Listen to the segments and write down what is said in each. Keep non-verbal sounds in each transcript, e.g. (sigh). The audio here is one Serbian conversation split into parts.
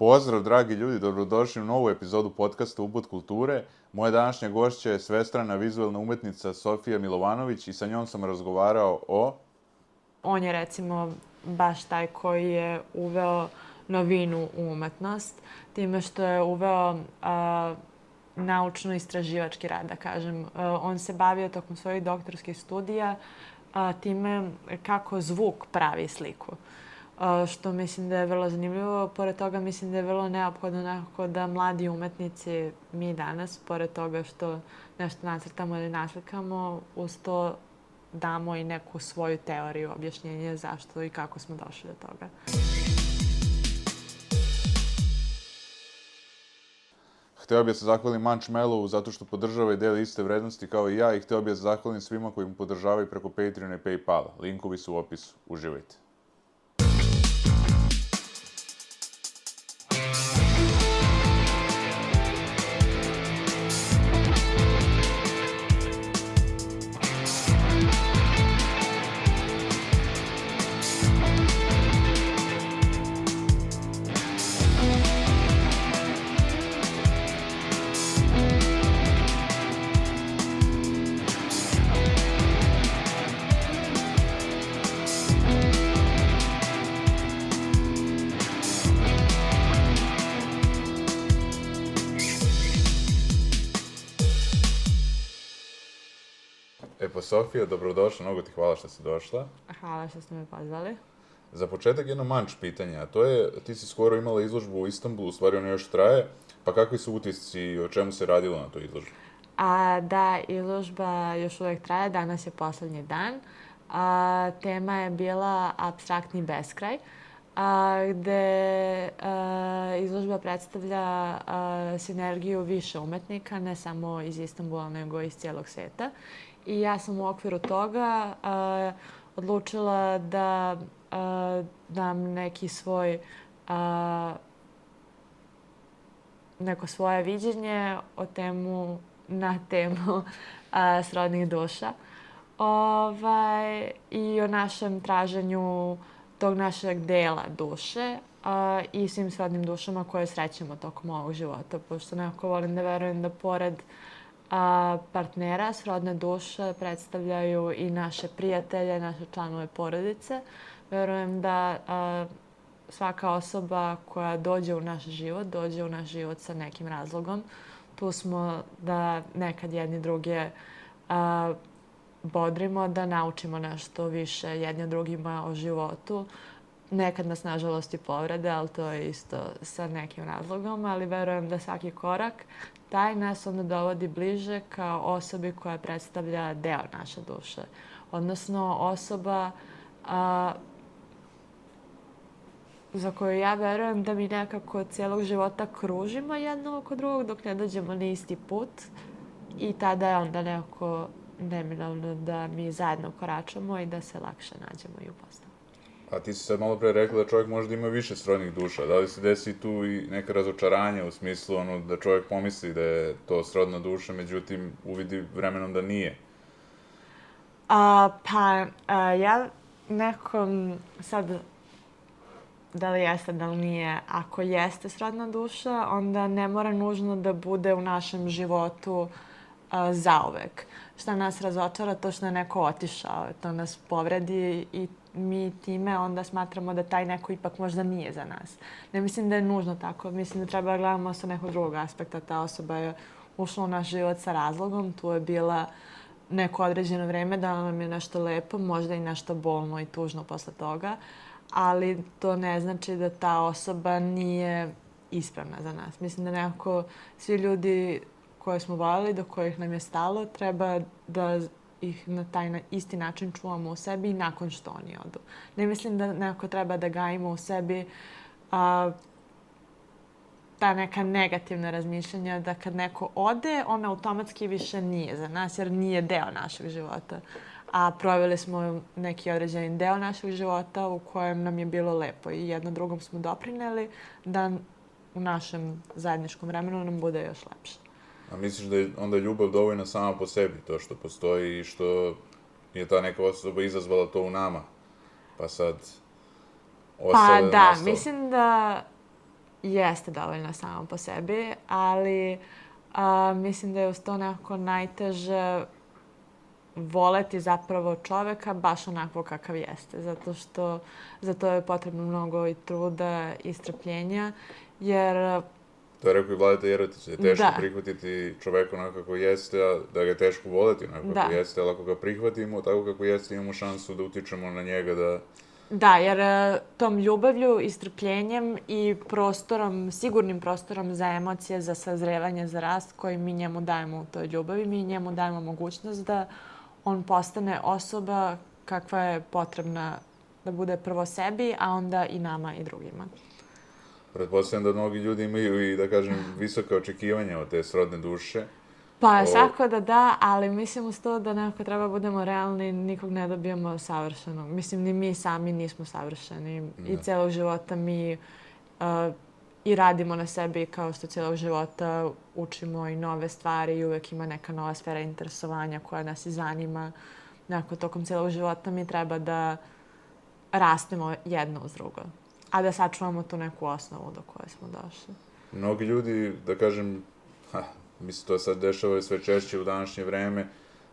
Pozdrav, dragi ljudi, dobrodošli u novu epizodu podcasta Ubud kulture. Moja današnja gošća je svestrana vizualna umetnica Sofija Milovanović i sa njom sam razgovarao o... On je recimo baš taj koji je uveo novinu u umetnost, time što je uveo naučno-istraživački rad, da kažem. A, on se bavio tokom svojih doktorskih studija a, time kako zvuk pravi sliku što mislim da je vrlo zanimljivo. Pored toga mislim da je vrlo neophodno nekako da mladi umetnici, mi danas, pored toga što nešto nacrtamo ili naslikamo, uz to damo i neku svoju teoriju, objašnjenje zašto i kako smo došli do toga. Hteo bih da se zahvalim Manch Melovu zato što podržava i deli iste vrednosti kao i ja i hteo bih da se zahvalim svima koji mu podržavaju preko Patreona i Paypala. Linkovi su u opisu. Uživajte. Sofija, dobrodošla, mnogo ti hvala što si došla. Hvala što ste me pozvali. Za početak jedno manč pitanje, a to je, ti si skoro imala izložbu u Istanbulu, u stvari ona još traje, pa kakvi su utisci i o čemu se radilo na toj izložbi? A, da, izložba još uvek traje, danas je poslednji dan. A, tema je bila abstraktni beskraj, a, gde a, izložba predstavlja a, sinergiju više umetnika, ne samo iz Istanbula, nego iz cijelog sveta. I ja sam u okviru toga a, odlučila da a, dam neki svoj a, neko svoje viđenje o temu, na temu a, srodnih duša. Ovaj, I o našem traženju tog našeg dela duše a, i svim srodnim dušama koje srećemo tokom ovog života. Pošto nekako volim da verujem da pored a, partnera, srodne duše predstavljaju i naše prijatelje, naše članove porodice. Verujem da a, svaka osoba koja dođe u naš život, dođe u naš život sa nekim razlogom. Tu smo da nekad jedni druge a, bodrimo, da naučimo nešto više jedni drugima o životu. Nekad nas, nažalost, i povrede, ali to je isto sa nekim razlogom, ali verujem da svaki korak taj nas onda dovodi bliže kao osobi koja predstavlja deo naše duše. Odnosno osoba a, za koju ja verujem da mi nekako cijelog života kružimo jedno oko drugog dok ne dođemo na isti put i tada je onda nekako neminovno da mi zajedno koračamo i da se lakše nađemo i upoznamo. A ti si sad malo pre rekla da čovjek možda ima više srodnih duša. Da li se desi tu i neka razočaranje u smislu ono, da čovjek pomisli da je to srodna duša, međutim uvidi vremenom da nije? A, pa, a, ja nekom sad da li jeste, da li nije. Ako jeste srodna duša, onda ne mora nužno da bude u našem životu a, zauvek. Šta nas razočara, to što je neko otišao, to nas povredi i mi time onda smatramo da taj neko ipak možda nije za nas. Ne mislim da je nužno tako. Mislim da treba da gledamo sa nekog drugog aspekta. Ta osoba je ušla u naš život sa razlogom. Tu je bila neko određeno vreme da nam je nešto lepo, možda i nešto bolno i tužno posle toga, ali to ne znači da ta osoba nije ispravna za nas. Mislim da nekako svi ljudi koje smo voljeli, do kojih nam je stalo, treba da ih na taj na isti način čuvamo u sebi i nakon što oni odu. Ne mislim da nekako treba da gajimo u sebi a, ta neka negativna razmišljanja da kad neko ode, on automatski više nije za nas jer nije deo našeg života. A proveli smo neki određeni deo našeg života u kojem nam je bilo lepo i jedno drugom smo doprineli da u našem zajedničkom vremenu nam bude još lepše. A misliš da je onda ljubav dovoljna sama po sebi, to što postoji i što je ta neka osoba izazvala to u nama? Pa sad... Pa da, nastalo. mislim da jeste dovoljna sama po sebi, ali a, mislim da je uz to nekako najteže voleti zapravo čoveka baš onako kakav jeste. Zato što za to je potrebno mnogo i truda i strpljenja, jer To je rekao i Vladeta Jerotić, da je teško Da. prihvatiti čoveka onako kako jeste, a da ga je teško voleti onako kako Da. jeste, ali ako ga prihvatimo tako kako jeste, imamo šansu da utičemo na njega da... Da, jer e, tom ljubavlju i strpljenjem i prostorom, sigurnim prostorom za emocije, za sazrevanje, za rast koji mi njemu dajemo u toj ljubavi, mi njemu dajemo mogućnost da on postane osoba kakva je potrebna da bude prvo sebi, a onda i nama i drugima. Pretpostavljam da mnogi ljudi imaju i, da kažem, visoka očekivanja od te srodne duše. Pa O- svako da da, ali mislim uz to da nekako treba budemo realni, nikog ne dobijemo savršeno. Mislim, ni mi sami nismo savršeni. I Da. celog života mi uh, i radimo na sebi kao što celog života učimo i nove stvari i uvek ima neka nova sfera interesovanja koja nas i zanima. Nekako tokom celog života mi treba da rastemo jedno uz drugo. A da sačuvamo tu neku osnovu do koje smo došli. Mnogi ljudi, da kažem, ha, mislim, to sad dešava sve češće u današnje vreme,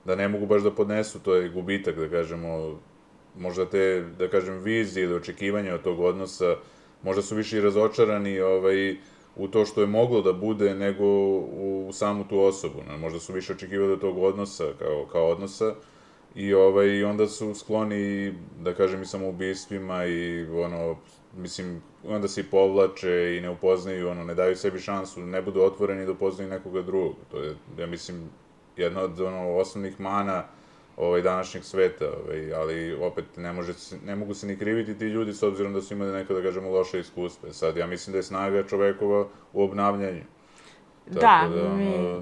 da ne mogu baš da podnesu to je gubitak, da kažemo, možda te, da kažem, vizije ili očekivanja od tog odnosa, možda su više i razočarani ovaj, u to što je moglo da bude nego u, samu tu osobu. Ne? Možda su više očekivali od tog odnosa kao, kao odnosa i ovaj, onda su skloni, da kažem, i samoubistvima i ono, mislim, onda se i povlače i ne upoznaju, ono, ne daju sebi šansu, ne budu otvoreni da upoznaju nekoga drugog. To je, ja mislim, jedna od ono, osnovnih mana ovaj, današnjeg sveta, ovaj, ali opet ne, može, ne mogu se ni kriviti ti ljudi s obzirom da su imali neka, da kažemo, loše iskustva. Sad, ja mislim da je snaga čovekova u obnavljanju. Da, ono, mi-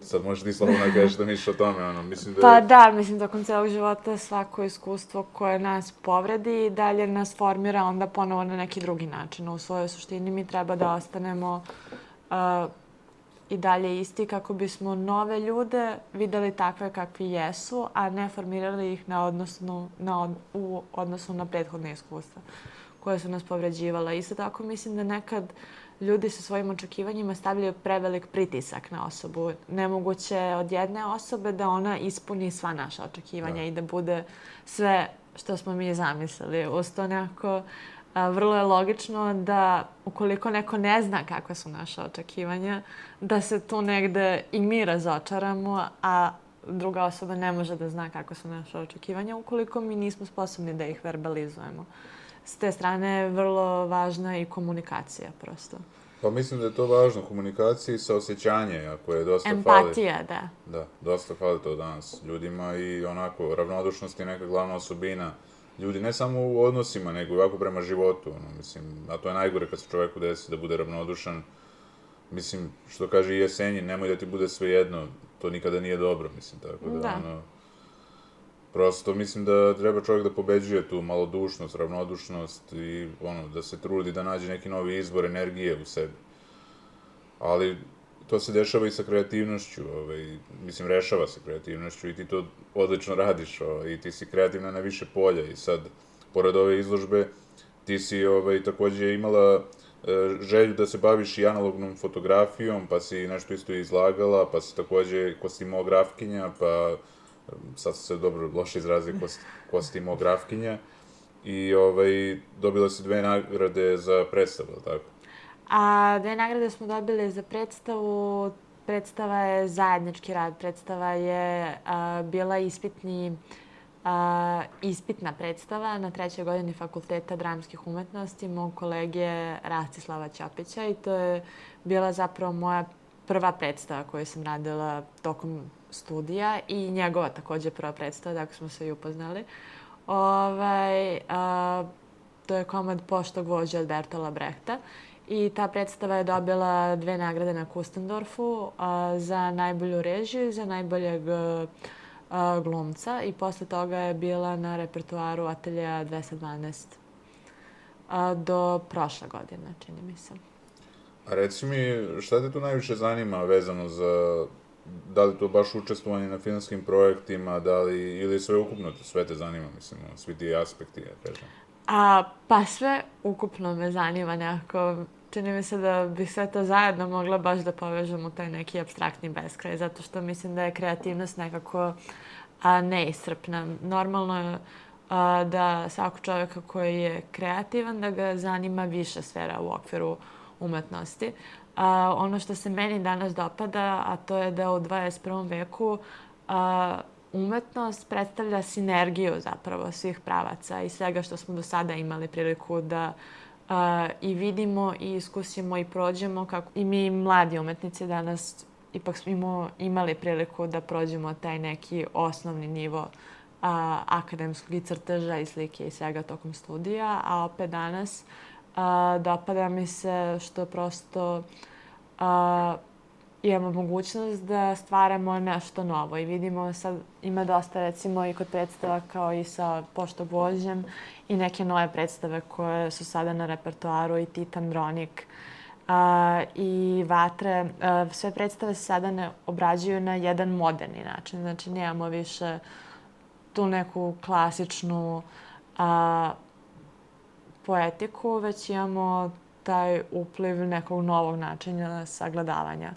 Sad možeš ti slobodno da kažeš da misliš o tome, ono, mislim da... Pa da, mislim, tokom celog života svako iskustvo koje nas povredi i dalje nas formira onda ponovo na neki drugi način. U svojoj suštini mi treba da ostanemo uh, i dalje isti kako bismo nove ljude videli takve kakvi jesu, a ne formirali ih na odnosnu, na od, u odnosu na prethodne iskustva koje su nas povređivala. Isto tako mislim da nekad ljudi sa svojim očekivanjima stavljaju prevelik pritisak na osobu. Nemoguće je od jedne osobe da ona ispuni sva naša očekivanja Da. i da bude sve što smo mi zamislili. Uz to nekako a, vrlo je logično da ukoliko neko ne zna kakve su naše očekivanja, da se tu negde i mi razočaramo, a druga osoba ne može da zna kako su naše očekivanja ukoliko mi nismo sposobni da ih verbalizujemo. S te strane je vrlo važna i komunikacija prosto. Pa mislim da je to važno, komunikacija i saosjećanje, ako je dosta fali. Empatija, da. Da, dosta fali to danas ljudima i onako, ravnodušnost je neka glavna osobina ljudi, ne samo u odnosima, nego i ovako prema životu, ono, mislim, a to je najgore kad se čoveku desi da bude ravnodušan, mislim, što kaže i Jesenjin, nemoj da ti bude sve jedno, to nikada nije dobro, mislim, tako da, Da. ono, prosto mislim da treba čovjek da pobeđuje tu malodušnost, ravnodušnost i ono, da se trudi da nađe neki novi izvor energije u sebi. Ali to se dešava i sa kreativnošću, ovaj, mislim, rešava se kreativnošću i ti to odlično radiš, ovaj, i ti si kreativna na više polja i sad, pored ove izložbe, ti si ovaj, takođe imala e, želju da se baviš i analognom fotografijom, pa si nešto isto izlagala, pa si takođe kostimografkinja, pa sad se dobro loše izrazio kost, kostimografkinja i ovaj, dobila si dve nagrade za predstavu, tako? A dve nagrade smo dobili za predstavu. Predstava je zajednički rad. Predstava je a, bila ispitni, a, ispitna predstava na trećoj godini Fakulteta dramskih umetnosti mog kolege Rastislava Ćopića i to je bila zapravo moja prva predstava koju sam radila tokom studija i njegova takođe prva predstava, tako smo se i upoznali. Ovaj, a, to je komad Poštog vođa od Bertola Brehta. I ta predstava je dobila dve nagrade na Kustendorfu a, za najbolju režiju i za najboljeg a, glumca. I posle toga je bila na repertuaru Atelja 212 a, do prošle godine, čini mi se. A reci mi, šta te tu najviše zanima vezano za, da li to baš učestvovanje na filmskim projektima, da li, ili sve ukupno, to sve te zanima, mislim, svi ti aspekti, ja kažem. A, pa sve ukupno me zanima nekako. Čini mi se da bi sve to zajedno mogla baš da povežem u taj neki abstraktni beskraj, zato što mislim da je kreativnost nekako a, neiscrpna. Normalno je a, da svako čovjeka koji je kreativan, da ga zanima više sfera u okviru umetnosti. A, ono što se meni danas dopada, a to je da u 21. veku a, umetnost predstavlja sinergiju zapravo svih pravaca i svega što smo do sada imali priliku da uh, i vidimo i iskusimo i prođemo kako i mi mladi umetnici danas ipak smo imali priliku da prođemo taj neki osnovni nivo a, akademskog i crteža i slike i svega tokom studija, a opet danas a, dopada mi se što prosto a, imamo mogućnost da stvaramo nešto novo i vidimo sad ima dosta recimo i kod predstava kao i sa Pošto Božjem i neke nove predstave koje su sada na repertoaru i Titan Bronik a, i Vatre. A, sve predstave se sada ne obrađuju na jedan moderni način. Znači nemamo više tu neku klasičnu a, poetiku, već imamo taj upliv nekog novog načina sagledavanja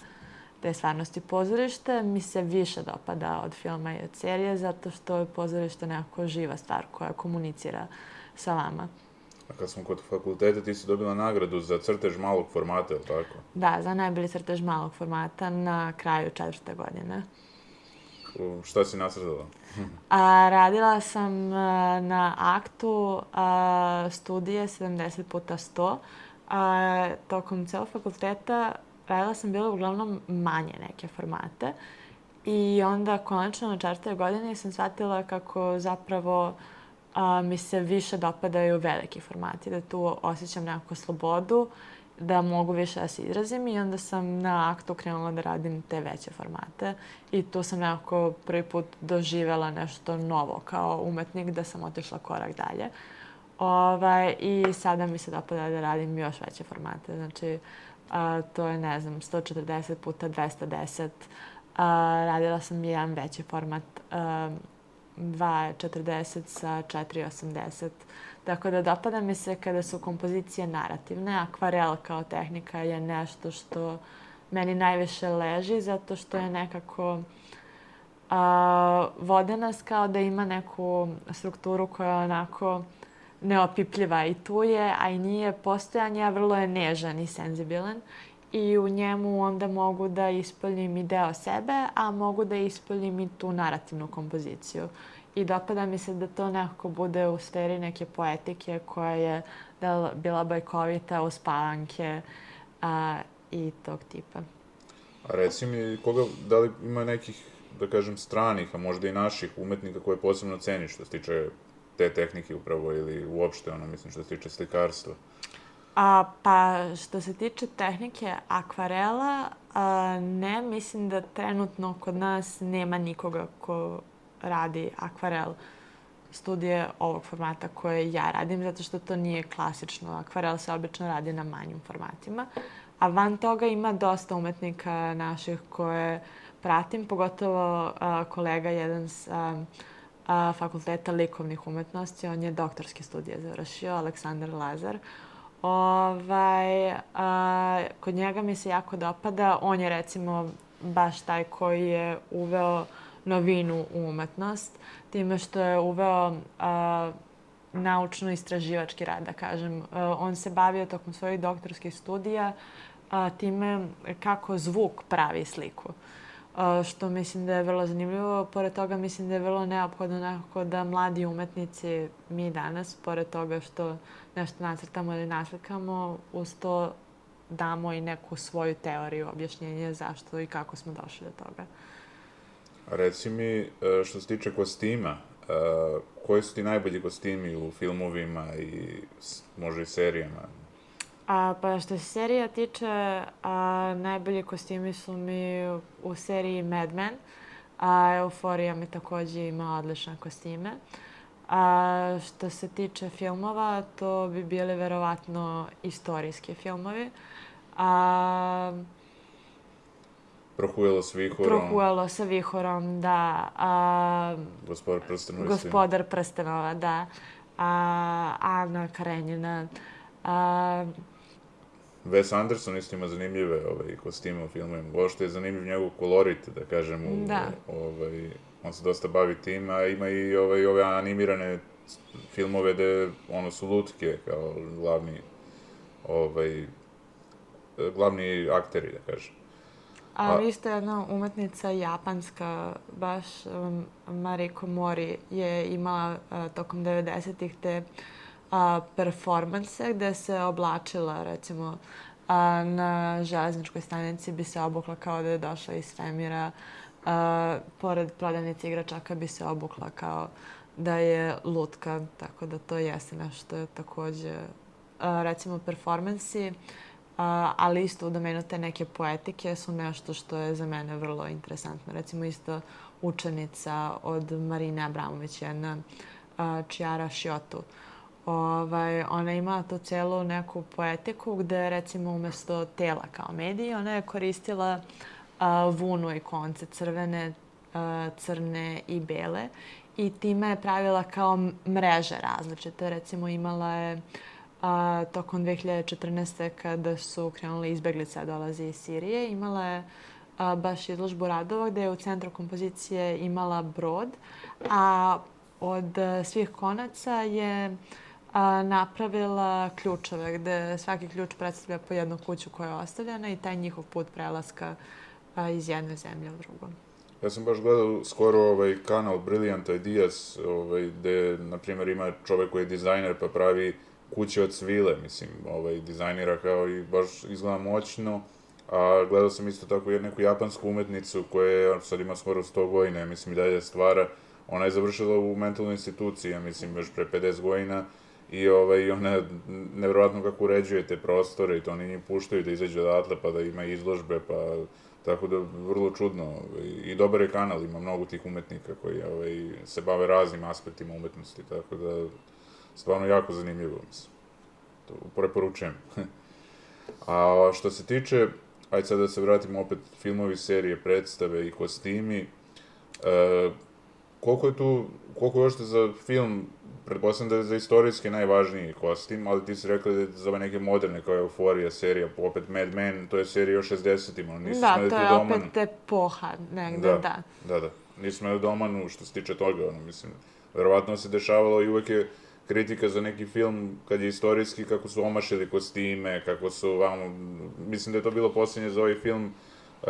te stvarnosti pozorište mi se više dopada od filma i od serije zato što je pozorište nekako živa stvar koja komunicira sa vama. A kad smo kod fakulteta, ti si dobila nagradu za crtež malog formata, je li tako? Da, za najbolji crtež malog formata na kraju četvrte godine. Šta si nacrtala? a, radila sam a, na aktu a, studije 70 puta 100. A, tokom celog fakulteta radila sam bila uglavnom manje neke formate. I onda konačno na četvrtoj godini sam shvatila kako zapravo a, mi se više dopadaju veliki formati, da tu osjećam nekakvu slobodu, da mogu više da se izrazim i onda sam na aktu krenula da radim te veće formate i tu sam nekako prvi put doživela nešto novo kao umetnik da sam otišla korak dalje. Ovaj, I sada mi se dopada da radim još veće formate. Znači, a, to je, ne znam, 140 puta 210. A, radila sam jedan veći format, a, 2.40 sa 4.80. Tako da dopada mi se kada su kompozicije narativne. Akvarel kao tehnika je nešto što meni najviše leži zato što je nekako a, vode nas kao da ima neku strukturu koja je onako neopipljiva i tu je, a i nije postojanje, a vrlo je nežan i senzibilan i u njemu onda mogu da ispoljim i deo sebe, a mogu da ispoljim i tu narativnu kompoziciju. I dopada mi se da to nekako bude u sferi neke poetike koja je da bila bajkovita, uspavanke a, i tog tipa. A reci mi, koga, da li ima nekih, da kažem, stranih, a možda i naših umetnika koje posebno ceniš što se tiče te tehnike upravo ili uopšte, ono, mislim, što se tiče slikarstva? A, pa, što se tiče tehnike akvarela, a, ne, mislim da trenutno kod nas nema nikoga ko radi akvarel studije ovog formata koje ja radim, zato što to nije klasično. Akvarel se obično radi na manjim formatima. A van toga ima dosta umetnika naših koje pratim, pogotovo a, kolega jedan sa a, Fakulteta likovnih umetnosti. On je doktorske studije završio, Aleksandar Lazar. Ovaj, a, kod njega mi se jako dopada. On je recimo baš taj koji je uveo novinu u umetnost, time što je uveo a, naučno-istraživački rad, da kažem. A, on se bavio tokom svojih doktorskih studija a, time kako zvuk pravi sliku što mislim da je vrlo zanimljivo. Pored toga mislim da je vrlo neophodno nekako da mladi umetnici, mi danas, pored toga što nešto nacrtamo ili naslikamo, uz to damo i neku svoju teoriju, objašnjenje zašto i kako smo došli do toga. Reci mi, e, što se tiče kostima, e, koji su ti najbolji kostimi u filmovima i možda i serijama? A, pa što se serija tiče, a, najbolji kostimi su mi u, seriji Mad Men. A Euforija mi takođe ima odlične kostime. A što se tiče filmova, to bi bili verovatno istorijski filmovi. A, Prohujelo s vihorom. Prohujelo sa vihorom, da. A, Gospodar prstenova. Gospodar prstenova, da. a, Ana Karenjina. A, Wes Anderson isto ima zanimljive ovaj, kostime u filmovima. Ovo što je zanimljiv njegov kolorit, da kažem, u, Da. ovaj, on se dosta bavi tim, a ima i ovaj, ove animirane filmove gde ono su lutke kao glavni ovaj, glavni akteri, da kažem. A, A- isto jedna umetnica japanska, baš um, Mariko Mori je imala uh, tokom 90-ih te uh, performanse gde se oblačila, recimo, uh, na železničkoj stanici bi se obukla kao da je došla iz svemira, uh, pored prodavnice igračaka bi se obukla kao da je lutka, tako da to jeste nešto je takođe, uh, recimo, performansi, A, ali isto u domenu te neke poetike su nešto što je za mene vrlo interesantno. Recimo isto učenica od Marine Abramović, jedna a, Čiara Šiotu. Ovaj, ona ima tu celu neku poetiku gde recimo umesto tela kao mediji ona je koristila a, vunu i konce crvene, a, crne i bele i time je pravila kao mreže različite. Recimo imala je a, tokom 2014. kada su krenule izbeglice da dolaze iz Sirije, imala je a, baš izložbu radova gde je u centru kompozicije imala brod, a od a, svih konaca je a, napravila ključeve gde svaki ključ predstavlja po jednu kuću koja je ostavljena i taj njihov put prelaska a, iz jedne zemlje u drugu. Ja sam baš gledao skoro ovaj kanal Brilliant Ideas, ovaj, gde, na primjer, ima čovek koji je dizajner pa pravi kuće od svile, mislim, ovaj, dizajnira kao i baš izgleda moćno. A gledao sam isto tako jednu neku japansku umetnicu koja je, sad ima skoro 100 godina, mislim i dalje stvara. Ona je završila u mentalnoj instituciji, ja mislim, još pre 50 godina. I ovaj, ona nevjerojatno kako uređuje te prostore i to oni njih puštaju da izađe odatle pa da ima izložbe, pa Tako da, vrlo čudno. ovaj, I dobar je kanal, ima mnogo tih umetnika koji ovaj, se bave raznim aspektima umetnosti, tako da, stvarno jako zanimljivo, mislim. To preporučujem. (laughs) A što se tiče, ajde sad da se vratimo opet filmovi, serije, predstave i kostimi, e, koliko je tu, koliko još te za film, pretpostavljam da je za istorijski najvažniji kostim, ali ti si rekla da je za ove neke moderne, kao Euforija serija, opet Mad Men, to je serija još 60-ima, nisu Da, smeli to tu je da omanu. opet epoha negde, Da. da. Da, da. Nisu smeli da omanu što se tiče toga, ono, mislim, verovatno se dešavalo i uvek je kritika za neki film kad je istorijski, kako su omašili kostime, kako su, vamo, mislim da je to bilo posljednje za ovaj film, uh,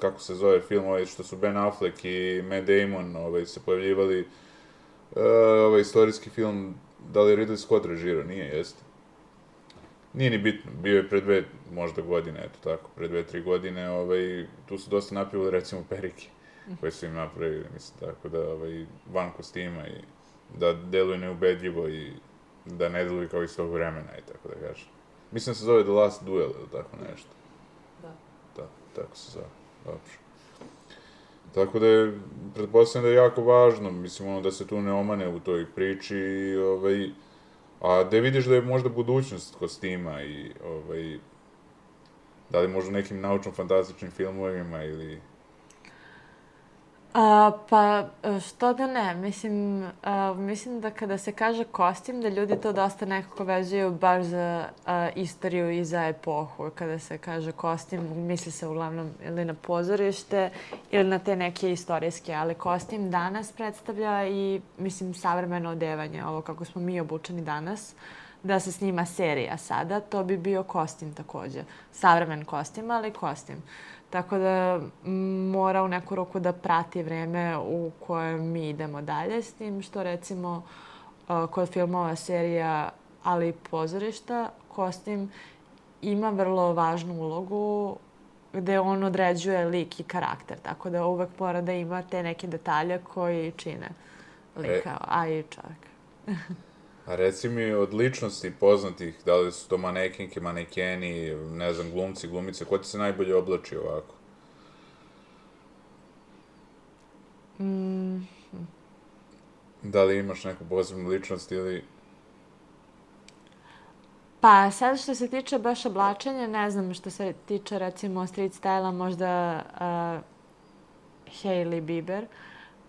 kako se zove film, ovaj, što su Ben Affleck i Matt Damon ovaj, se pojavljivali, uh, ovaj istorijski film, da li je Ridley Scott režirao, nije, jeste. Nije ni bitno, bio je pre dve, možda godine, eto tako, pre dve, tri godine, ovaj, tu su dosta napivali recimo perike, koje su im napravili, mislim, tako da, ovaj, van kostima i da deluju neubedljivo i da ne deluju kao iz tog vremena i tako da kažem. Mislim da se zove The Last Duel ili tako nešto. Da. Da, tako se zove, dobro. Tako da je, pretpostavljam da je jako važno, mislim, ono, da se tu ne omane u toj priči i, ovaj, a da vidiš da je možda budućnost kostima i, ovaj, da li možda nekim naučno-fantastičnim filmovima ili... A, pa, što da ne? Mislim, a, mislim da kada se kaže kostim, da ljudi to dosta nekako vezuju baš za a, istoriju i za epohu. Kada se kaže kostim, misli se uglavnom ili na pozorište ili na te neke istorijske, ali kostim danas predstavlja i, mislim, savremeno odevanje, ovo kako smo mi obučeni danas, da se snima serija sada, to bi bio kostim takođe. Savremen kostim, ali kostim. Tako da mora u neku roku da prati vreme u kojem mi idemo dalje, s tim što recimo a, kod filmova, serija, ali i pozorišta, kostim ima vrlo važnu ulogu gde on određuje lik i karakter, tako da uvek mora da ima te neke detalje koji čine lika, a i čovjeka. (laughs) A reci mi od ličnosti poznatih, da li su to manekinke, manekeni, ne znam, glumci, glumice, ko ti se najbolje oblači ovako? Mm, Da li imaš neku posebnu ličnost ili... Pa sad što se tiče baš oblačenja, ne znam što se tiče recimo street styla možda uh, Hailey Bieber.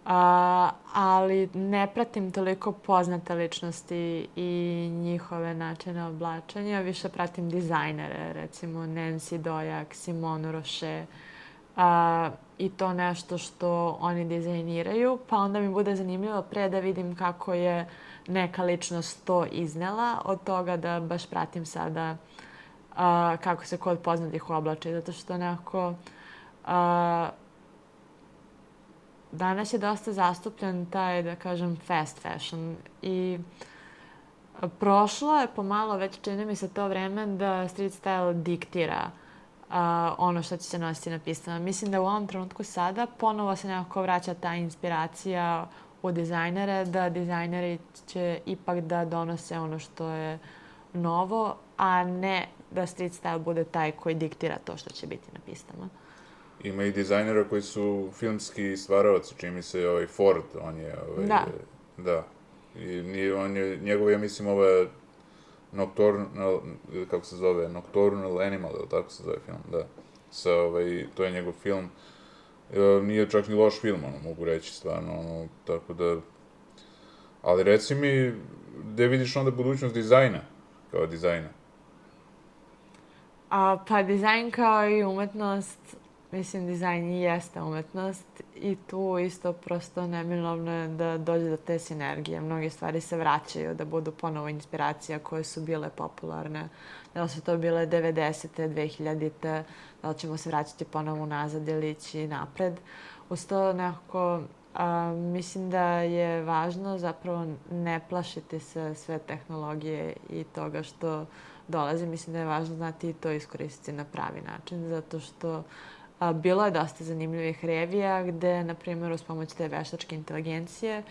A, ali ne pratim toliko poznate ličnosti i njihove načine oblačenja, više pratim dizajnere, recimo Nancy Dojak, Simone Roche, a, i to nešto što oni dizajniraju, pa onda mi bude zanimljivo pre da vidim kako je neka ličnost to iznela, od toga da baš pratim sada a, kako se kod poznatih oblači, zato što nekako a, danas je dosta zastupljen taj, da kažem, fast fashion i prošlo je pomalo, već čini mi se to vreme da street style diktira uh, ono što će se nositi na pistama. Mislim da u ovom trenutku sada ponovo se nekako vraća ta inspiracija u dizajnere, da dizajneri će ipak da donose ono što je novo, a ne da street style bude taj koji diktira to što će biti na pistama. Ima i dizajnera koji su filmski stvaravac, čini mi se ovaj Ford, on je... Ovaj, Da. Da. I nije, on je, njegov, ja mislim, je Nocturnal, kako se zove, Nocturnal Animal, ili tako se zove film, da. Sa, ovaj, to je njegov film. E, nije čak ni loš film, ono, mogu reći, stvarno, ono, tako da... Ali reci mi, gde vidiš onda budućnost dizajna, kao dizajna? A, pa dizajn kao i umetnost, mislim dizajn i jeste umetnost i tu isto prosto neminovno je da dođe do te sinergije. Mnoge stvari se vraćaju da budu ponovo inspiracija koje su bile popularne. Da li su to bile 90. 2000. Da li ćemo se vraćati ponovo unazad ili ići napred. Uz to nekako a, mislim da je važno zapravo ne plašiti se sve tehnologije i toga što dolazi. Mislim da je važno znati i to iskoristiti na pravi način, zato što bilo je dosta zanimljivih revija gde, na primjer, uz pomoć te veštačke inteligencije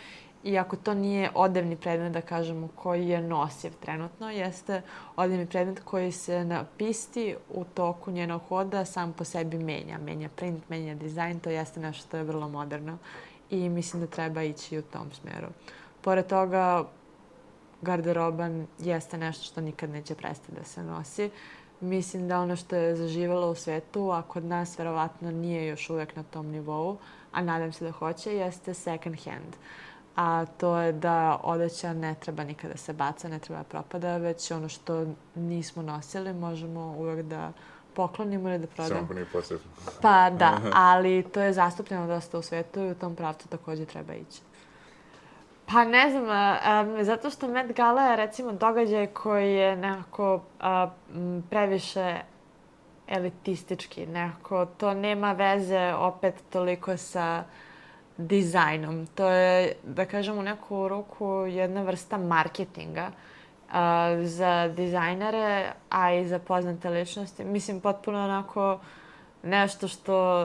I ako to nije odevni predmet, da kažemo, koji je nosiv trenutno, jeste odevni predmet koji se na pisti u toku njenog hoda sam po sebi menja. Menja print, menja dizajn, to jeste nešto što je vrlo moderno i mislim da treba ići u tom smeru. Pored toga, garderoba jeste nešto što nikad neće prestati da se nosi. Mislim da ono što je zaživelo u svetu, a kod nas verovatno nije još uvek na tom nivou, a nadam se da hoće, jeste second hand. A to je da odeća ne treba nikada se baca, ne treba da propada, već ono što nismo nosili možemo uvek da poklonimo ili da Samo prodamo. ako nije potrebno. Pa da, (laughs) ali to je zastupljeno dosta u svetu i u tom pravcu takođe treba ići. Pa ne znam, a, zato što Met Gala je recimo događaj koji je nekako a, m, previše elitistički, nekako to nema veze opet toliko sa dizajnom. To je, da kažem, u neku ruku jedna vrsta marketinga a, za dizajnere, a i za poznate ličnosti. Mislim, potpuno onako nešto što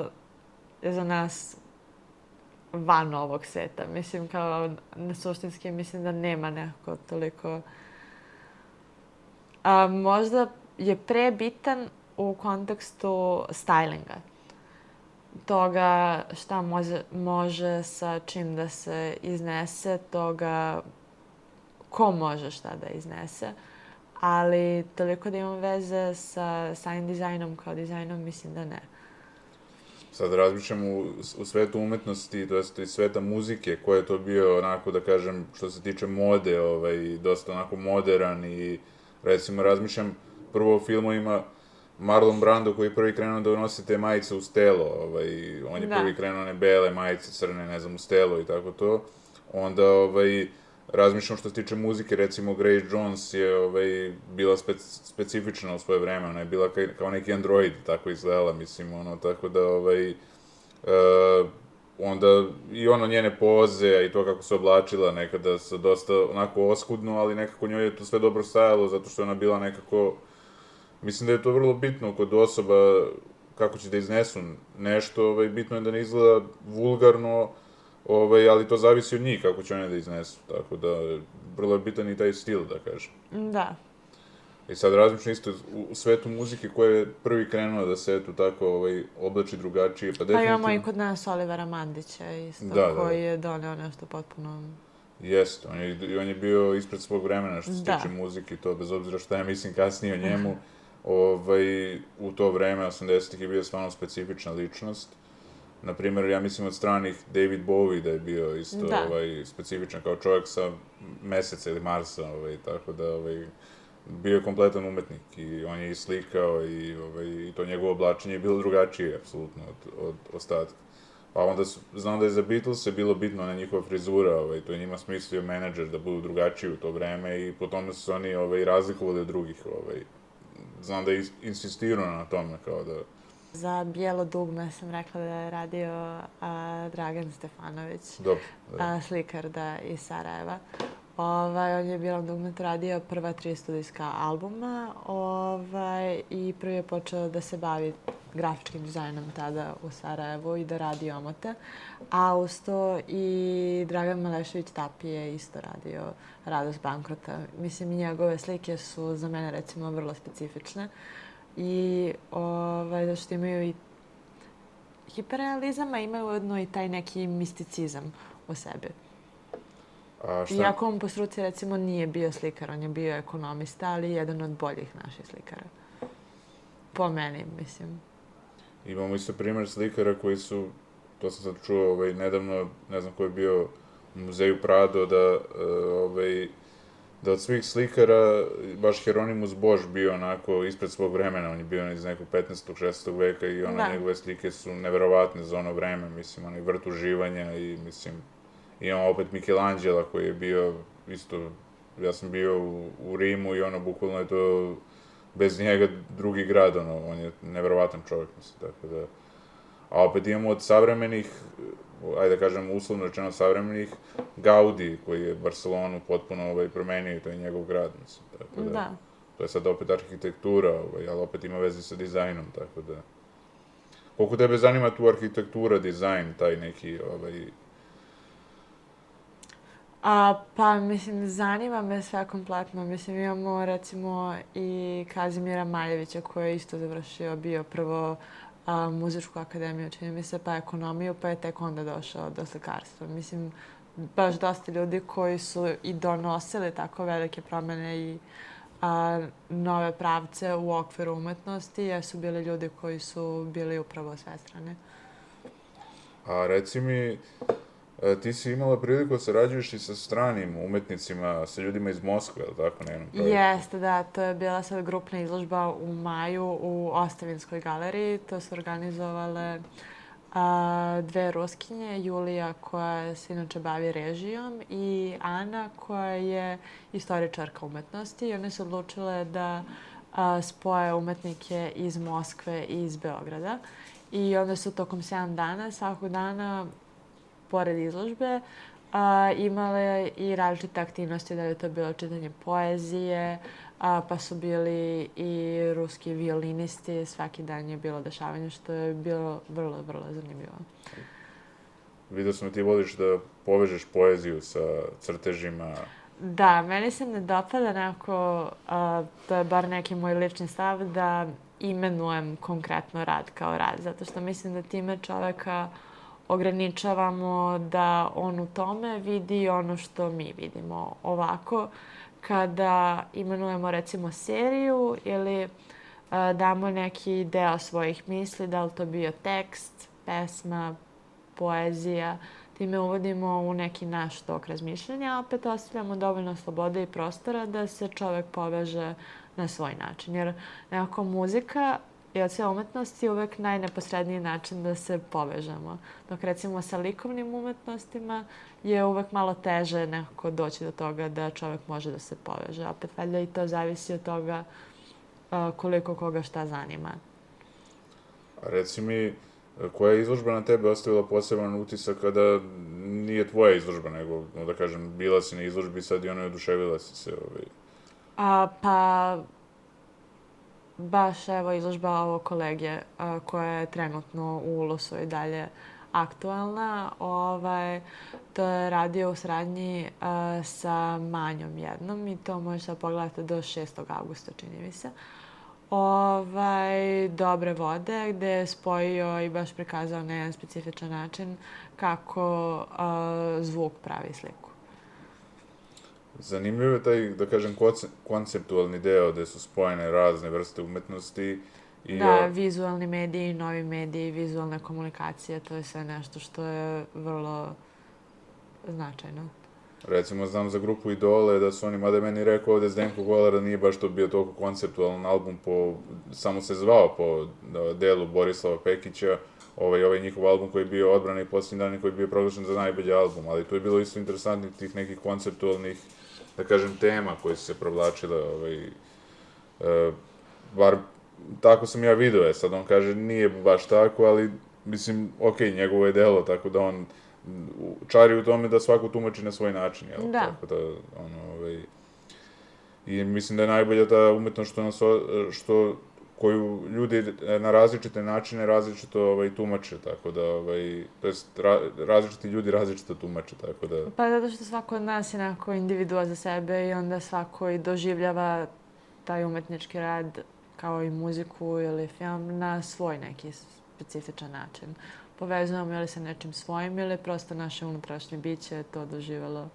je za nas van ovog sveta. Mislim, kao na suštinski, mislim da nema nekako toliko... A, možda je prebitan u kontekstu stylinga. Toga šta može, može sa čim da se iznese, toga ko može šta da iznese. Ali toliko da ima veze sa samim dizajnom kao dizajnom, mislim da ne. Sad razmišljam u, u svetu umetnosti, to jest i sveta muzike, ko je to bio onako, da kažem, što se tiče mode, ovaj, dosta onako moderan i recimo razmišljam prvo o filmovima Marlon Brando koji je prvi krenuo da nosi te majice uz telo, ovaj, on je Da. prvi krenuo one bele majice, crne, ne znam, uz telo i tako to. Onda, ovaj, razmišljam što se tiče muzike, recimo Grace Jones je ovaj, bila spec, specifična u svoje vreme, ona je bila kao, kao neki android, tako izgledala, mislim, ono, tako da, ovaj, uh, onda i ono njene poze, i to kako se oblačila nekada sa dosta onako oskudno, ali nekako njoj je to sve dobro stajalo, zato što je ona bila nekako, mislim da je to vrlo bitno kod osoba kako će da iznesu nešto, ovaj, bitno je da ne izgleda vulgarno, ovaj, ali to zavisi od njih kako će one da iznesu, tako da vrlo je bitan i taj stil, da kažem. Da. I sad razmišljam isto u, svetu muzike ko je prvi krenuo da se eto tako ovaj, oblači drugačije, pa Pa definitivno... imamo i kod nas Olivera Mandića isto, Da, da, da. koji je doneo nešto potpuno... Jeste, on je, on je bio ispred svog vremena što se Da. tiče muzike i to, bez obzira šta ja mislim kasnije o njemu, (laughs) ovaj, u to vreme, 80-ih je bio stvarno specifična ličnost. Na primjer, ja mislim od stranih David Bowie da je bio isto Da. ovaj, specifičan kao čovjek sa meseca ili Marsa, ovaj, tako da ovaj, bio je kompletan umetnik i on je i slikao i, ovaj, i to njegovo oblačenje je bilo drugačije, apsolutno, od, od ostatka. Pa onda su, znam da je za Beatles bilo bitno na njihova frizura, ovaj, to je njima smislio menadžer da budu drugačiji u to vreme i po tome su oni ovaj, razlikovali od drugih. Ovaj. Znam da je is- insistirao na tome, kao da... Za bijelo dugme sam rekla da je radio a, Dragan Stefanović, Dobro, da. a, slikar da iz Sarajeva. Ovaj, on je Bijelo dugmet radio prva tri studijska albuma ovaj, i prvi je počeo da se bavi grafičkim dizajnom tada u Sarajevu i da radi omote. A uz to i Dragan Malešević Tapi je isto radio Radost bankrota. Mislim, i njegove slike su za mene recimo vrlo specifične i ovaj, da što imaju i hiperrealizam, a imaju ujedno i taj neki misticizam u sebi. A šta, Iako on po struci recimo nije bio slikar, on je bio ekonomista, ali jedan od boljih naših slikara. Po meni, mislim. Imamo isto primjer slikara koji su, to sam sad čuo ovaj, nedavno, ne znam ko je bio u muzeju Prado, da, e, ovaj, da od svih slikara baš Hieronymus Bosch bio onako ispred svog vremena, on je bio iz nekog 15. 16. veka i ono Da. njegove slike su neverovatne za ono vreme, mislim, onaj vrt uživanja i mislim, imamo opet Michelangela koji je bio isto, ja sam bio u, u Rimu i ono, bukvalno je to bez njega drugi grad, ono, on je neverovatan čovjek, mislim, tako da... A opet imamo od savremenih, ajde da kažem uslovno rečeno savremenih, Gaudi, koji je Barcelonu potpuno ovaj, promenio i to je njegov grad, mislim, tako da... Da. To je sad opet arhitektura, ovaj, ali opet ima veze sa dizajnom, tako da... Koliko tebe zanima tu arhitektura, dizajn, taj neki, ovaj... A, pa, mislim, zanima me sve kompletno. Mislim, imamo recimo i Kazimira Maljevića koji je isto završio, bio prvo a, muzičku akademiju, čini mi se, pa ekonomiju, pa je tek onda došao do slikarstva. Mislim, baš dosta ljudi koji su i donosili tako velike promene i a, nove pravce u okviru umetnosti, jesu bili ljudi koji su bili upravo svestrane. A reci mi, ti si imala priliku da sarađuješ i sa stranim umetnicima, sa ljudima iz Moskve, je li tako, na jednom projektu? Jeste, da, to je bila sad grupna izložba u maju u Ostavinskoj galeriji. To su organizovale a, dve ruskinje, Julija koja se inače bavi režijom i Ana koja je istoričarka umetnosti i one su odlučile da a, spoje umetnike iz Moskve i iz Beograda. I onda su tokom 7 dana, svakog dana, pored izložbe, a, imale i različite aktivnosti, da li je to bilo čitanje poezije, a, pa su bili i ruski violinisti, svaki dan je bilo dešavanje, što je bilo vrlo, vrlo zanimljivo. Vidio sam da ti voliš da povežeš poeziju sa crtežima. Da, meni se ne dopada nekako, a, to je bar neki moj lični stav, da imenujem konkretno rad kao rad, zato što mislim da time čoveka ograničavamo da on u tome vidi ono što mi vidimo. Ovako, kada imenujemo recimo seriju ili a, damo neki deo svojih misli, da li to bio tekst, pesma, poezija, time uvodimo u neki naš tok razmišljanja, a opet ostavljamo dovoljno slobode i prostora da se čovek poveže na svoj način. Jer nekako muzika je od sve umetnosti uvek najneposredniji način da se povežemo. Dok recimo sa likovnim umetnostima je uvek malo teže nekako doći do toga da čovek može da se poveže. Opet valjda i to zavisi od toga koliko koga šta zanima. A reci mi, koja je izložba na tebe ostavila poseban utisak kada nije tvoja izložba, nego, da kažem, bila si na izložbi sad i ono je oduševila si se, ovaj... A, pa, baš evo izložba ovo kolege a, koja je trenutno u Ulosu i dalje aktualna. Ovaj, to je radio u sradnji a, sa Manjom jednom i to možete da pogledate do 6. augusta, čini mi se. Ovaj, dobre vode, gde je spojio i baš prikazao na jedan specifičan način kako a, zvuk pravi sliku. Zanimljiv je taj, da kažem, konce- konceptualni deo gde su spojene razne vrste umetnosti I, Da, a, vizualni mediji, novi mediji, vizualne komunikacije, to je sve nešto što je vrlo značajno. recimo, znam za grupu Idole da su oni, mada je meni rekao ovde Zdenko Golar da nije baš to bio toliko konceptualan album po, samo se zvao po da, delu Borislava Pekića, ovaj, ovaj njihov album koji je bio odbrana i posljednji dan koji je bio proglašen za najbolji album, ali tu je bilo isto interesantnih tih nekih konceptualnih, da kažem, tema koje su se provlačile, ovaj, e, bar tako sam ja video je, sad on kaže nije baš tako, ali mislim, okej, njegovo je delo, tako da on čari u tome da svako tumači na svoj način, jel? Da. Tako da, ono, ovaj, i mislim da je najbolja ta umetnost što nas, što koju ljudi na različite načine različito ovaj, tumače, tako da, ovaj, to jest, ra, različiti ljudi različito tumače, tako da, Pa zato što svako od nas je nekako individua za sebe i onda svako i doživljava taj umetnički rad kao i muziku ili film na svoj neki specifičan način. Povezujemo ili sa nečim svojim ili prosto naše unutrašnje biće to doživjelo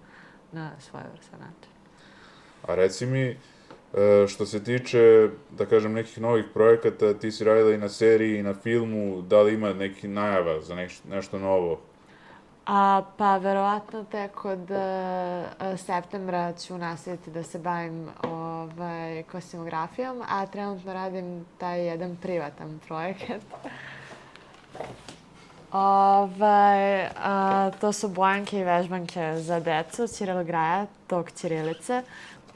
na svoj vrsta način. A reci mi, e, što se tiče, da kažem, nekih novih projekata, ti si radila i na seriji i na filmu, da li ima neki najava za neš, nešto novo? A, pa verovatno tek od uh, septembra ću nastaviti da se bavim ovaj, kostimografijom, a trenutno radim taj jedan privatan projekat. (laughs) Ovaj, a, to su bojanke i vežbanke za decu, Cirilograja, tog Ćirilice.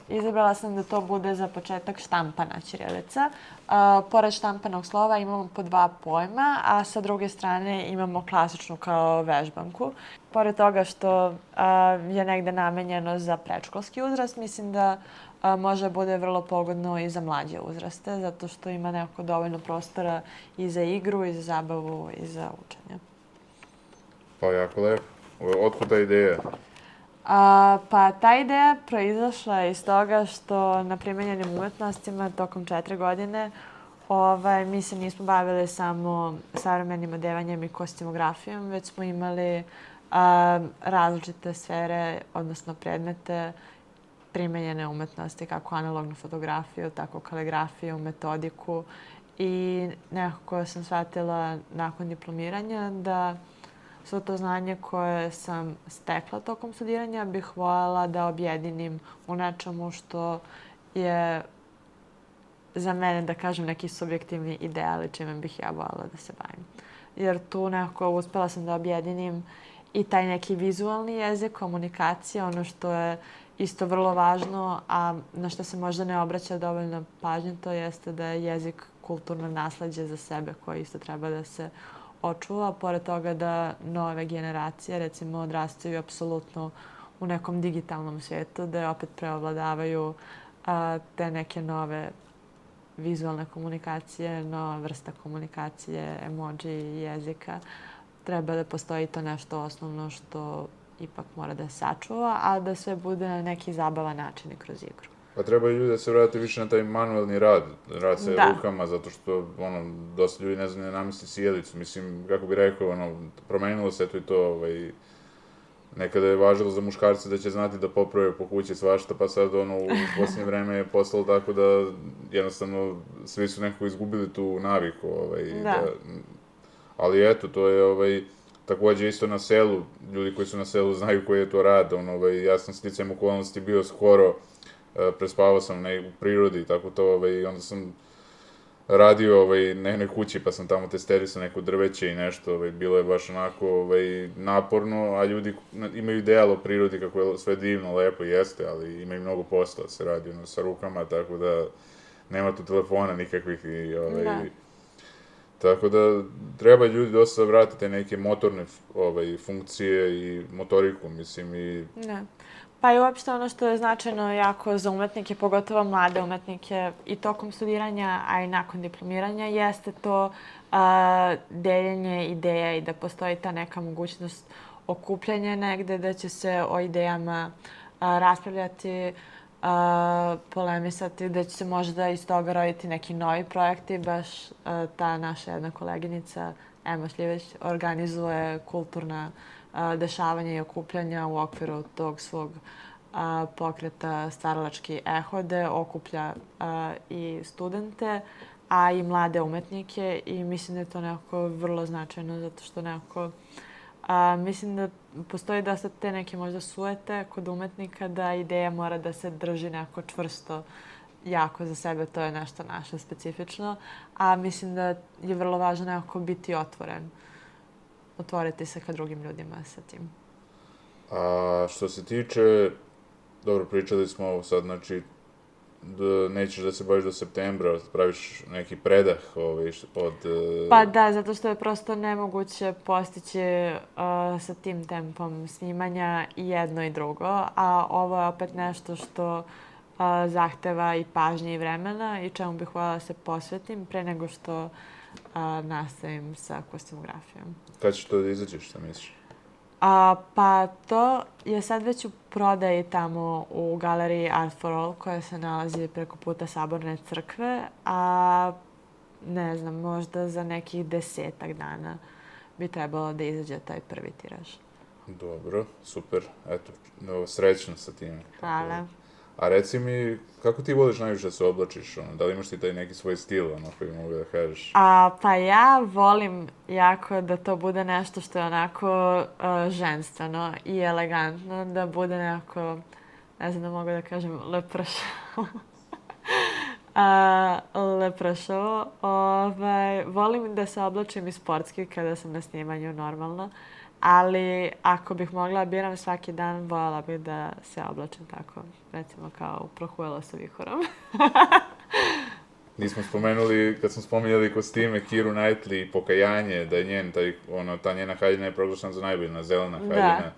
Izabrala sam da to bude za početak štampana Ćirilica. A, pored štampanog slova imamo po dva pojma, a sa druge strane imamo klasičnu kao vežbanku. Pored toga što a, je negde namenjeno za predškolski uzrast, mislim da a, može bude vrlo pogodno i za mlađe uzraste, zato što ima nekako dovoljno prostora i za igru, i za zabavu, i za učenje. Pa jako lepo. Otkud ta ideja? A, pa ta ideja proizašla iz toga što na primenjenim umetnostima tokom četiri godine ovaj, mi se nismo bavili samo savremenim odevanjem i kostimografijom, već smo imali a, različite sfere, odnosno predmete primenjene umetnosti, kako analognu fotografiju, tako kaligrafiju, metodiku. I nekako sam shvatila nakon diplomiranja da svo to znanje koje sam stekla tokom studiranja bih voljela da objedinim u nečemu što je za mene, da kažem, neki subjektivni ideal i čime bih ja voljela da se bavim. Jer tu nekako uspela sam da objedinim i taj neki vizualni jezik, komunikacija, ono što je isto vrlo važno, a na što se možda ne obraća dovoljno pažnje, to jeste da je jezik kulturno nasledđe za sebe koje isto treba da se očuva, pored toga da nove generacije, recimo, odrastaju apsolutno u nekom digitalnom svijetu, da opet preovladavaju a, te neke nove vizualne komunikacije, nova vrsta komunikacije, emoji, jezika. Treba da postoji to nešto osnovno što ipak mora da se sačuva, a da sve bude na neki zabavan način i kroz igru. Pa treba ljudi da se vrate više na taj manuelni rad, rad sa Da. rukama, zato što, ono, dosta ljudi ne zna ne namesti sjelicu. Mislim, kako bi rekao, ono, promenilo se to i to, ovaj, nekada je važilo za muškarce da će znati da poprave po kući svašta, pa sad, ono, u (laughs) posljednje vreme je postalo tako da, jednostavno, svi su nekako izgubili tu naviku, ovaj, Da. ali eto, to je, ovaj, takođe isto na selu, ljudi koji su na selu znaju koji je to rad, ono, ovaj, ja sam sticajem okolnosti bio skoro, prespavao sam ne, u prirodi, tako to, ovaj, i onda sam radio ovaj, na jednoj kući, pa sam tamo testerisao neko drveće i nešto, ovaj, bilo je baš onako ovaj, naporno, a ljudi imaju ideal o prirodi kako je sve divno, lepo jeste, ali ima i mnogo posla da se radi ono, sa rukama, tako da nema tu telefona nikakvih i ovaj, Da. Tako da treba ljudi dosta da vrate te neke motorne ovaj, funkcije i motoriku, mislim, i Ne. Pa i uopšte ono što je značajno jako za umetnike, pogotovo mlade umetnike i tokom studiranja, a i nakon diplomiranja, jeste to a, deljenje ideja i da postoji ta neka mogućnost okupljanja negde, da će se o idejama a, raspravljati, a, polemisati, da će se možda iz toga roditi neki novi projekti. Baš a, ta naša jedna koleginica, Ema Šljiveć, organizuje kulturna a, dešavanja i okupljanja u okviru tog svog a, pokreta Staralački ehode, okuplja a, i studente a i mlade umetnike i mislim da je to nekako vrlo značajno zato što nekako a, mislim da postoji dosta te neke možda suete kod umetnika da ideja mora da se drži nekako čvrsto jako za sebe, to je nešto naše specifično, a mislim da je vrlo važno nekako biti otvoren, otvoriti se ka drugim ljudima sa tim. A što se tiče, dobro, pričali smo ovo sad, znači, da nećeš da se baviš do septembra, da praviš neki predah ovaj, od... Uh... Pa da, zato što je prosto nemoguće postići uh, sa tim tempom snimanja i jedno i drugo, a ovo je opet nešto što uh, zahteva i pažnje i vremena i čemu bih voljela da se posvetim pre nego što uh, nastavim sa kostimografijom. Kad ćeš to da izađeš, šta misliš? A, pa to je sad već u prodaji tamo u galeriji Art for All koja se nalazi preko puta Saborne crkve, a ne znam, možda za nekih desetak dana bi trebalo da izađe taj prvi tiraž. Dobro, super. Eto, srećno sa tim. Hvala. A reci mi, kako ti voliš najviše da se oblačiš? Ono, da li imaš ti taj neki svoj stil, ono, koji mogu da kažeš? A, pa ja volim jako da to bude nešto što je onako uh, ženstveno i elegantno, da bude nekako, ne znam da mogu da kažem, lepršavo. uh, (laughs) lepršavo. Ovaj, volim da se oblačim i sportski kada sam na snimanju normalno. Ali ako bih mogla da biram svaki dan, voljela bih da se oblačim tako, recimo kao u Prohuelo sa vihorom. (laughs) Nismo spomenuli, kad smo spominjali kostime, Kiru Knightley i pokajanje, da je njen, taj, ono, ta njena haljina je proglašena za najboljna zelena haljina, da.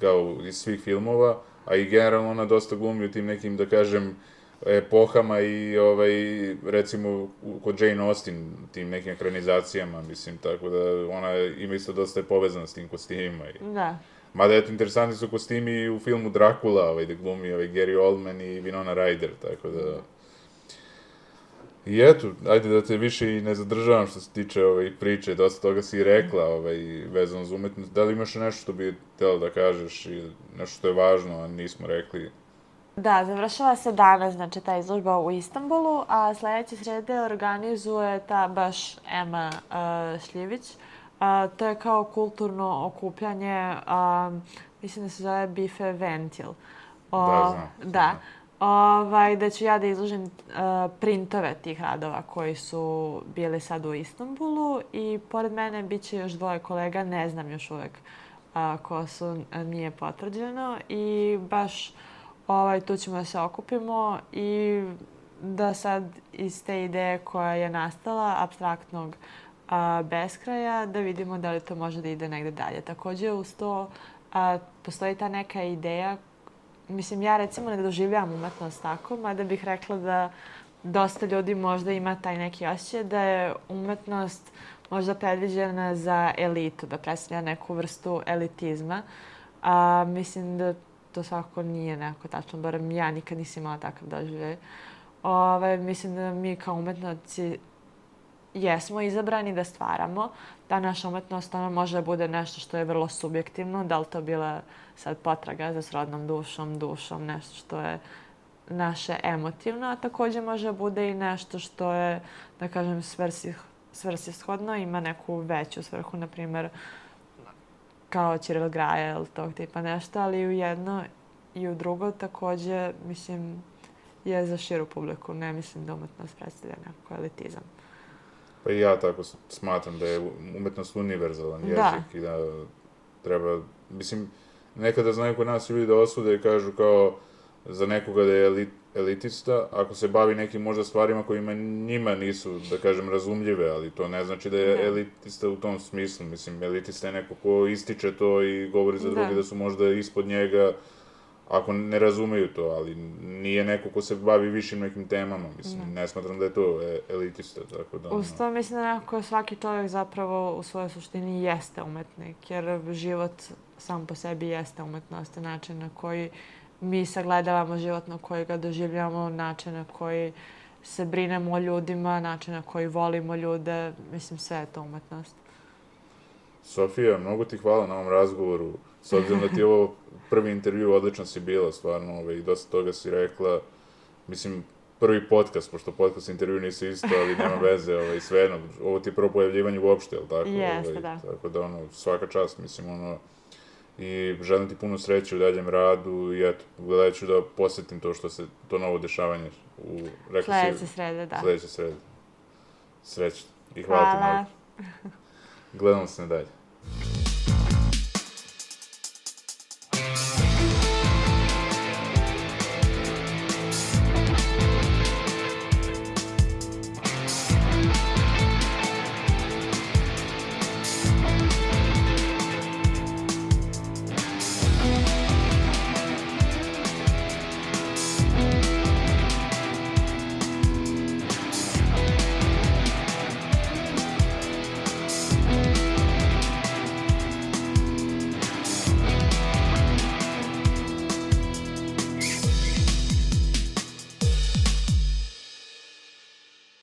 kao iz svih filmova, a i generalno ona dosta glumi u tim nekim, da kažem, epohama i ovaj, recimo kod Jane Austen, tim nekim ekranizacijama, mislim, tako da ona ima isto dosta povezana s tim kostimima. I... Da. Mada, eto, interesantni su kostimi u filmu Dracula, ovaj, gde glumi ovaj, Gary Oldman i Winona Ryder, tako da... I eto, ajde da te više i ne zadržavam što se tiče ovaj, priče, dosta toga si i rekla ovaj, vezano za umetnost. Da li imaš nešto što bi htjela da kažeš i nešto što je važno, a nismo rekli? Da, završava se danas, znači, ta izložba u Istanbulu, a sledeće srede organizuje ta baš Ema uh, Šljivić. Uh, to je kao kulturno okupljanje, uh, mislim da se zove Bife Ventil. O, da, znam. Da. Ovaj, da ću ja da izložim uh, printove tih radova koji su bili sad u Istanbulu i pored mene bit će još dvoje kolega, ne znam još uvek uh, ko su, nije potvrđeno i baš ovaj, tu ćemo da se okupimo i da sad iz te ideje koja je nastala, abstraktnog a, beskraja, da vidimo da li to može da ide negde dalje. Takođe, uz to a, postoji ta neka ideja, mislim, ja recimo ne doživljam umetnost tako, mada bih rekla da dosta ljudi možda ima taj neki osjećaj da je umetnost možda predviđena za elitu, da predstavlja neku vrstu elitizma. A, mislim da to svakako nije neko tačno, barem ja nikad nisam imala takav doživljaj. Ove, mislim da mi kao umetnici jesmo izabrani da stvaramo, da naša umetnost ona može da bude nešto što je vrlo subjektivno, da li to bila sad potraga za srodnom dušom, dušom, nešto što je naše emotivno, a takođe može bude i nešto što je, da kažem, svrsih, svrsishodno, ima neku veću svrhu, na primjer, kao Cyril Graja ili tog tipa nešto, ali u jedno i u drugo takođe, mislim, je za širu publiku. Ne mislim da umetnost predstavlja nekako elitizam. Pa i ja tako smatram da je umetnost univerzalan da. jezik da. i da treba, mislim, nekada znaju kod nas ljudi da osude i kažu kao za nekoga da je elit, elitista, ako se bavi nekim možda stvarima kojima njima nisu, da kažem, razumljive, ali to ne znači da je da. elitista u tom smislu. Mislim, elitista je neko ko ističe to i govori za da. drugi da su možda ispod njega, ako ne razumeju to, ali nije neko ko se bavi višim nekim temama, mislim, ne, ne smatram da je to e, elitista, tako da... Uz to mislim da nekako svaki čovjek zapravo u svojoj suštini jeste umetnik, jer život sam po sebi jeste umetnost, način na koji mi sagledavamo život na koji ga doživljamo, način na koji se brinemo o ljudima, način na koji volimo ljude, mislim sve je to umetnost. Sofija, mnogo ti hvala na ovom razgovoru. S obzirom da ti ovo prvi intervju, odlično si bila, stvarno, ovaj, i dosta toga si rekla. Mislim, prvi podcast, pošto podcast i intervju nisu isto, ali nema (laughs) veze, ovaj, svejedno, ovo ti je prvo pojavljivanje uopšte, jel tako? Jeste, ovaj, da. Tako da, ono, svaka čast, mislim, ono, i želim ti puno sreće u daljem radu i eto, gledat ću da posjetim to što se, to novo dešavanje u, si, Sledeće srede, da. sledeće srede. Srećno. I hvala, ti Hvala. mnogo. Gledamo se nadalje.